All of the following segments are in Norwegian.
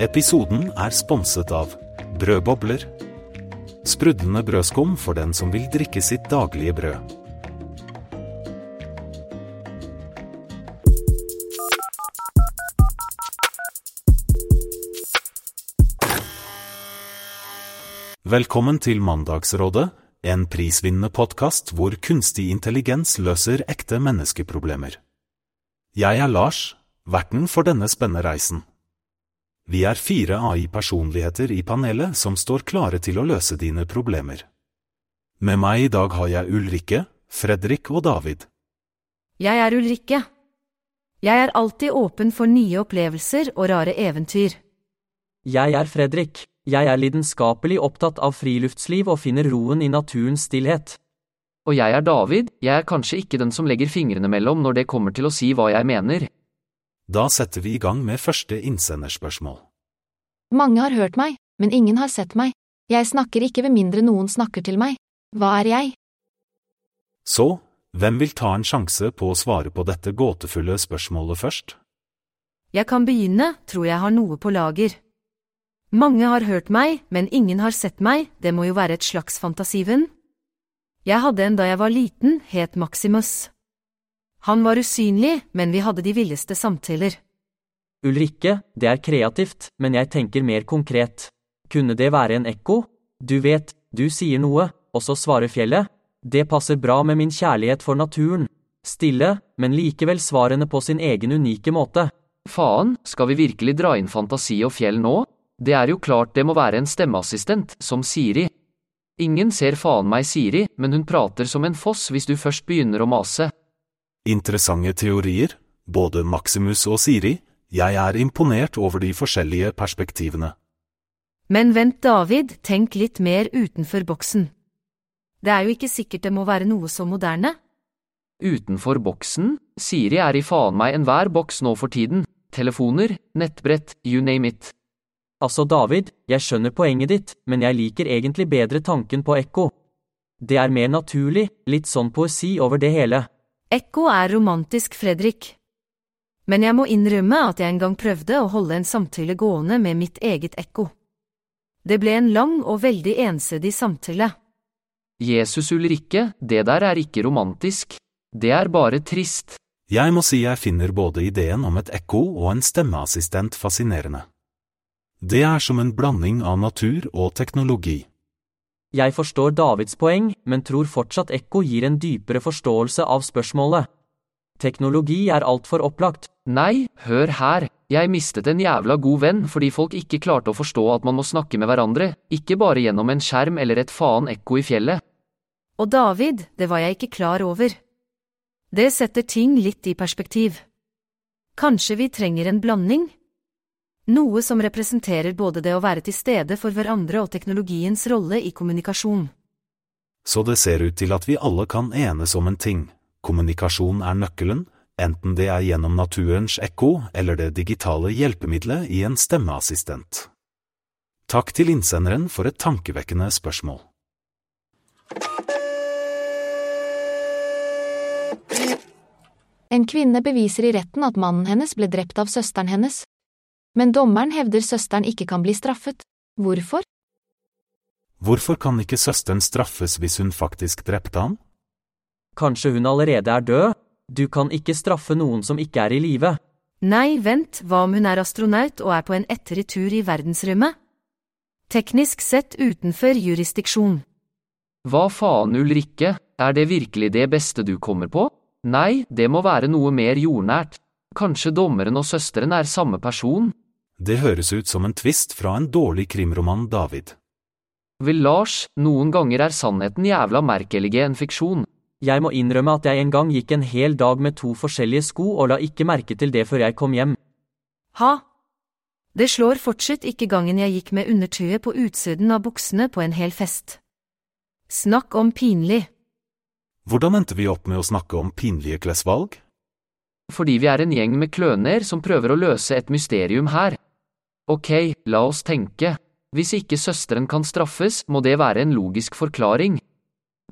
Episoden er sponset av Brødbobler. Sprudlende brødskum for den som vil drikke sitt daglige brød. Velkommen til Mandagsrådet, en prisvinnende podkast hvor kunstig intelligens løser ekte menneskeproblemer. Jeg er Lars, verten for denne spennende reisen. Vi er fire AI-personligheter i panelet som står klare til å løse dine problemer. Med meg i dag har jeg Ulrikke, Fredrik og David. Jeg er Ulrikke. Jeg er alltid åpen for nye opplevelser og rare eventyr. Jeg er Fredrik. Jeg er lidenskapelig opptatt av friluftsliv og finner roen i naturens stillhet. Og jeg er David, jeg er kanskje ikke den som legger fingrene mellom når det kommer til å si hva jeg mener. Da setter vi i gang med første innsenderspørsmål. Mange har hørt meg, men ingen har sett meg. Jeg snakker ikke ved mindre noen snakker til meg. Hva er jeg? Så, hvem vil ta en sjanse på å svare på dette gåtefulle spørsmålet først? Jeg kan begynne, tror jeg har noe på lager. Mange har hørt meg, men ingen har sett meg, det må jo være et slags fantasiven. Jeg hadde en da jeg var liten, het Maximus. Han var usynlig, men vi hadde de villeste samtaler. Ulrikke, det er kreativt, men jeg tenker mer konkret. Kunne det være en ekko? Du vet, du sier noe, og så svarer fjellet. Det passer bra med min kjærlighet for naturen. Stille, men likevel svarende på sin egen unike måte. Faen, skal vi virkelig dra inn fantasi og fjell nå? Det er jo klart det må være en stemmeassistent, som Siri. Ingen ser faen meg Siri, men hun prater som en foss hvis du først begynner å mase. Interessante teorier, både Maximus og Siri. Jeg er imponert over de forskjellige perspektivene. Men vent, David, tenk litt mer utenfor boksen. Det er jo ikke sikkert det må være noe så moderne. Utenfor boksen? Siri er i faen meg enhver boks nå for tiden. Telefoner, nettbrett, you name it. Altså, David, jeg skjønner poenget ditt, men jeg liker egentlig bedre tanken på ekko. Det er mer naturlig, litt sånn poesi over det hele. Ekko er romantisk, Fredrik. Men jeg må innrømme at jeg en gang prøvde å holde en samtale gående med mitt eget ekko. Det ble en lang og veldig ensidig samtale. Jesus Ulrikke, det der er ikke romantisk. Det er bare trist. Jeg må si jeg finner både ideen om et ekko og en stemmeassistent fascinerende. Det er som en blanding av natur og teknologi. Jeg forstår Davids poeng, men tror fortsatt ekko gir en dypere forståelse av spørsmålet. Teknologi er altfor opplagt. Nei, hør her, jeg mistet en jævla god venn fordi folk ikke klarte å forstå at man må snakke med hverandre, ikke bare gjennom en skjerm eller et faen ekko i fjellet. Og David, det var jeg ikke klar over. Det setter ting litt i perspektiv. Kanskje vi trenger en blanding? Noe som representerer både det å være til stede for hverandre og teknologiens rolle i kommunikasjon. Så det ser ut til at vi alle kan enes om en ting. Kommunikasjon er nøkkelen, enten det er gjennom naturens ekko eller det digitale hjelpemiddelet i en stemmeassistent. Takk til innsenderen for et tankevekkende spørsmål. En kvinne beviser i retten at mannen hennes ble drept av søsteren hennes. Men dommeren hevder søsteren ikke kan bli straffet. Hvorfor? Hvorfor kan ikke søsteren straffes hvis hun faktisk drepte ham? Kanskje hun allerede er død? Du kan ikke straffe noen som ikke er i live. Nei, vent, hva om hun er astronaut og er på en etterretur tur i verdensrommet? Teknisk sett utenfor jurisdiksjon. Hva faen, Ulrikke, er det virkelig det beste du kommer på? Nei, det må være noe mer jordnært. Kanskje dommeren og søsteren er samme person? Det høres ut som en tvist fra en dårlig krimroman, David. Vel, Lars, noen ganger er sannheten jævla merkelige en fiksjon. Jeg må innrømme at jeg en gang gikk en hel dag med to forskjellige sko og la ikke merke til det før jeg kom hjem. Ha! Det slår fortsatt ikke gangen jeg gikk med undertøyet på utsiden av buksene på en hel fest. Snakk om pinlig. Hvordan endte vi opp med å snakke om pinlige klesvalg? Fordi vi er en gjeng med kløner som prøver å løse et mysterium her. Ok, la oss tenke. Hvis ikke søsteren kan straffes, må det være en logisk forklaring.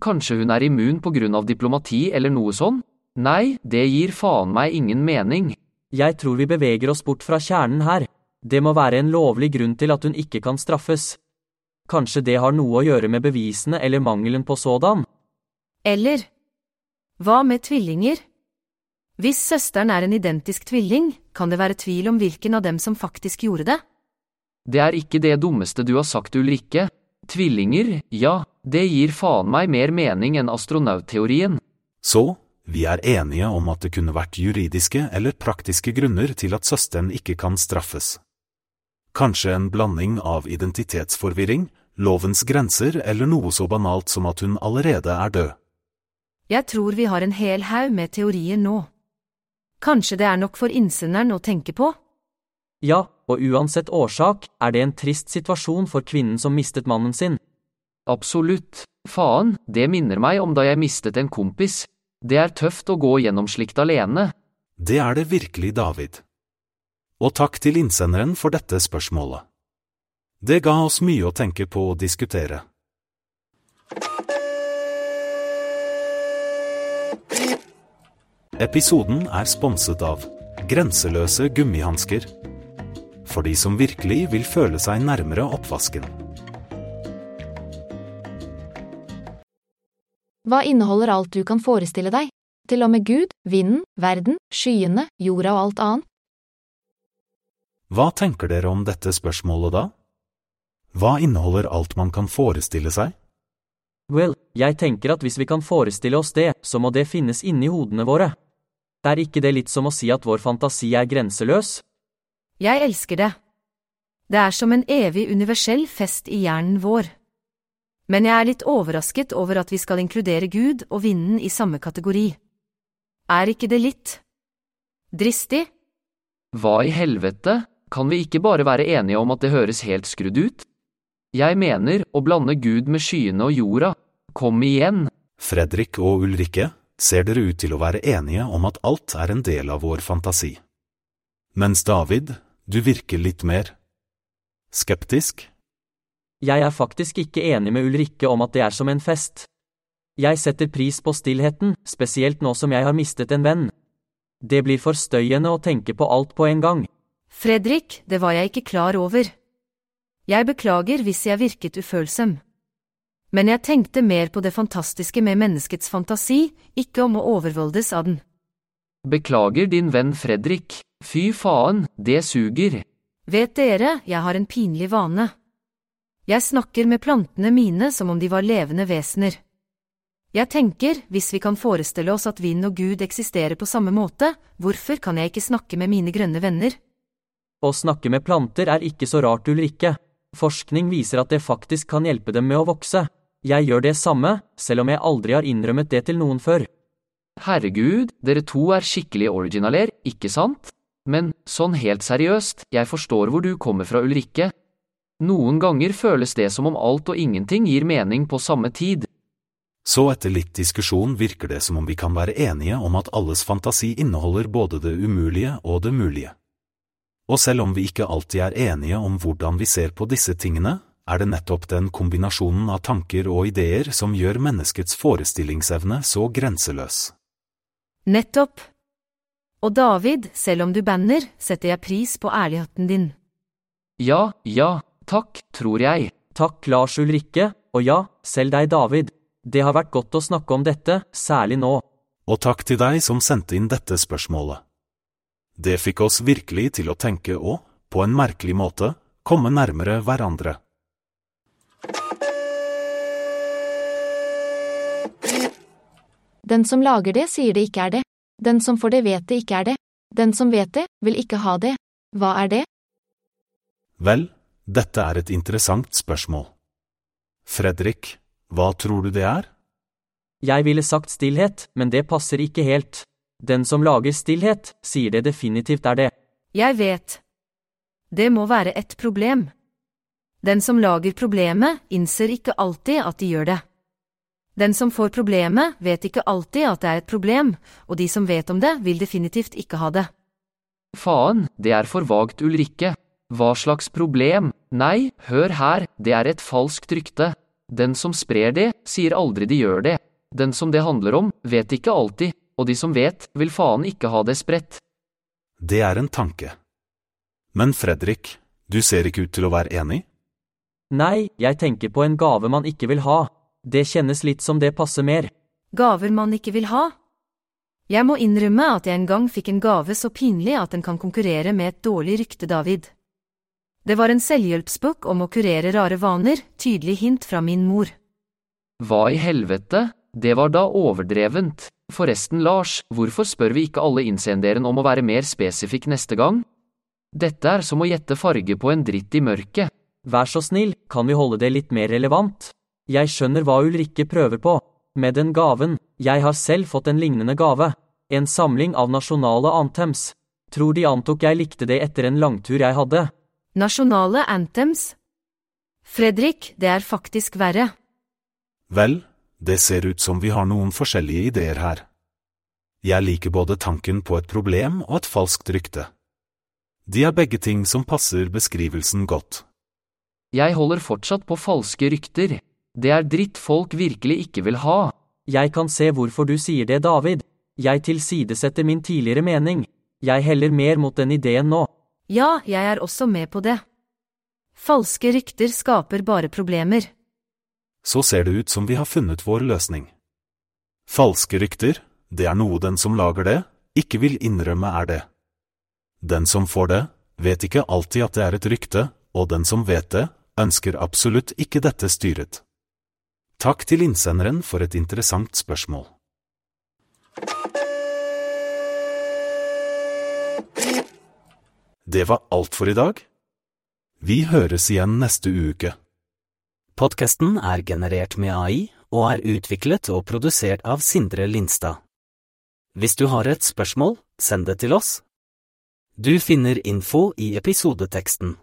Kanskje hun er immun på grunn av diplomati eller noe sånn? Nei, det gir faen meg ingen mening. Jeg tror vi beveger oss bort fra kjernen her. Det må være en lovlig grunn til at hun ikke kan straffes. Kanskje det har noe å gjøre med bevisene eller mangelen på sådan? Eller hva med tvillinger? Hvis søsteren er en identisk tvilling, kan det være tvil om hvilken av dem som faktisk gjorde det. Det er ikke det dummeste du har sagt, Ulrikke. Tvillinger, ja, det gir faen meg mer mening enn astronautteorien. Så, vi er enige om at det kunne vært juridiske eller praktiske grunner til at søsteren ikke kan straffes. Kanskje en blanding av identitetsforvirring, lovens grenser eller noe så banalt som at hun allerede er død. Jeg tror vi har en hel haug med teorier nå. Kanskje det er nok for innsenderen å tenke på? Ja, og uansett årsak er det en trist situasjon for kvinnen som mistet mannen sin. Absolutt. Faen, det minner meg om da jeg mistet en kompis. Det er tøft å gå gjennom slikt alene. Det er det virkelig, David. Og takk til innsenderen for dette spørsmålet. Det ga oss mye å tenke på og diskutere. Episoden er sponset av Grenseløse gummihansker. For de som virkelig vil føle seg nærmere oppvasken. Hva inneholder alt du kan forestille deg? Til og med Gud, vinden, verden, skyene, jorda og alt annet? Hva tenker dere om dette spørsmålet da? Hva inneholder alt man kan forestille seg? Well, jeg tenker at hvis vi kan forestille oss det, så må det finnes inni hodene våre. Er ikke det litt som å si at vår fantasi er grenseløs? Jeg elsker det. Det er som en evig universell fest i hjernen vår. Men jeg er litt overrasket over at vi skal inkludere Gud og vinden i samme kategori. Er ikke det litt dristig? Hva i helvete, kan vi ikke bare være enige om at det høres helt skrudd ut? Jeg mener, å blande Gud med skyene og jorda, kom igjen. Fredrik og Ulrikke, ser dere ut til å være enige om at alt er en del av vår fantasi. Mens David, du virker litt mer skeptisk? Jeg er faktisk ikke enig med Ulrikke om at det er som en fest. Jeg setter pris på stillheten, spesielt nå som jeg har mistet en venn. Det blir for støyende å tenke på alt på en gang. Fredrik, det var jeg ikke klar over. Jeg beklager hvis jeg virket ufølsom. Men jeg tenkte mer på det fantastiske med menneskets fantasi, ikke om å overvoldes av den. Beklager din venn Fredrik. Fy faen, det suger. Vet dere, jeg har en pinlig vane. Jeg snakker med plantene mine som om de var levende vesener. Jeg tenker, hvis vi kan forestille oss at vind og Gud eksisterer på samme måte, hvorfor kan jeg ikke snakke med mine grønne venner? Å snakke med planter er ikke så rart, Ulrikke. Forskning viser at det faktisk kan hjelpe dem med å vokse. Jeg gjør det samme, selv om jeg aldri har innrømmet det til noen før. Herregud, dere to er skikkelig originaler, ikke sant? Men sånn helt seriøst, jeg forstår hvor du kommer fra, Ulrikke. Noen ganger føles det som om alt og ingenting gir mening på samme tid. Så etter litt diskusjon virker det som om vi kan være enige om at alles fantasi inneholder både det umulige og det mulige. Og selv om vi ikke alltid er enige om hvordan vi ser på disse tingene, er det nettopp den kombinasjonen av tanker og ideer som gjør menneskets forestillingsevne så grenseløs. Nettopp. Og David, selv om du banner, setter jeg pris på ærligheten din. Ja, ja, takk, tror jeg. Takk, Lars Ulrikke, og ja, selv deg, David. Det har vært godt å snakke om dette, særlig nå. Og takk til deg som sendte inn dette spørsmålet. Det fikk oss virkelig til å tenke og, på en merkelig måte, komme nærmere hverandre. Den som lager det, sier det ikke er det. Den som får det, vet det ikke er det. Den som vet det, vil ikke ha det. Hva er det? Vel, dette er et interessant spørsmål. Fredrik, hva tror du det er? Jeg ville sagt stillhet, men det passer ikke helt. Den som lager stillhet, sier det definitivt er det. Jeg vet. Det må være et problem. Den som lager problemet, innser ikke alltid at de gjør det. Den som får problemet, vet ikke alltid at det er et problem, og de som vet om det, vil definitivt ikke ha det. Faen, det er for vagt, Ulrikke. Hva slags problem? Nei, hør her, det er et falskt rykte. Den som sprer det, sier aldri de gjør det. Den som det handler om, vet ikke alltid, og de som vet, vil faen ikke ha det spredt. Det er en tanke. Men Fredrik, du ser ikke ut til å være enig? Nei, jeg tenker på en gave man ikke vil ha. Det kjennes litt som det passer mer. Gaver man ikke vil ha? Jeg må innrømme at jeg en gang fikk en gave så pinlig at den kan konkurrere med et dårlig rykte, David. Det var en selvhjelpsbok om å kurere rare vaner, tydelig hint fra min mor. Hva i helvete? Det var da overdrevent. Forresten, Lars, hvorfor spør vi ikke alle innsenderen om å være mer spesifikk neste gang? Dette er som å gjette farge på en dritt i mørket. Vær så snill, kan vi holde det litt mer relevant? Jeg skjønner hva Ulrikke prøver på. Med den gaven, jeg har selv fått en lignende gave. En samling av nasjonale anthems. Tror de antok jeg likte det etter en langtur jeg hadde. Nasjonale anthems? Fredrik, det er faktisk verre. Vel, det ser ut som vi har noen forskjellige ideer her. Jeg liker både tanken på et problem og et falskt rykte. De er begge ting som passer beskrivelsen godt. Jeg holder fortsatt på falske rykter. Det er dritt folk virkelig ikke vil ha. Jeg kan se hvorfor du sier det, David. Jeg tilsidesetter min tidligere mening. Jeg heller mer mot den ideen nå. Ja, jeg er også med på det. Falske rykter skaper bare problemer. Så ser det ut som vi har funnet vår løsning. Falske rykter, det er noe den som lager det, ikke vil innrømme er det. Den som får det, vet ikke alltid at det er et rykte, og den som vet det, ønsker absolutt ikke dette styret. Takk til innsenderen for et interessant spørsmål. Det var alt for i dag. Vi høres igjen neste uke. Podkasten er generert med AI og er utviklet og produsert av Sindre Lindstad. Hvis du har et spørsmål, send det til oss. Du finner info i episodeteksten.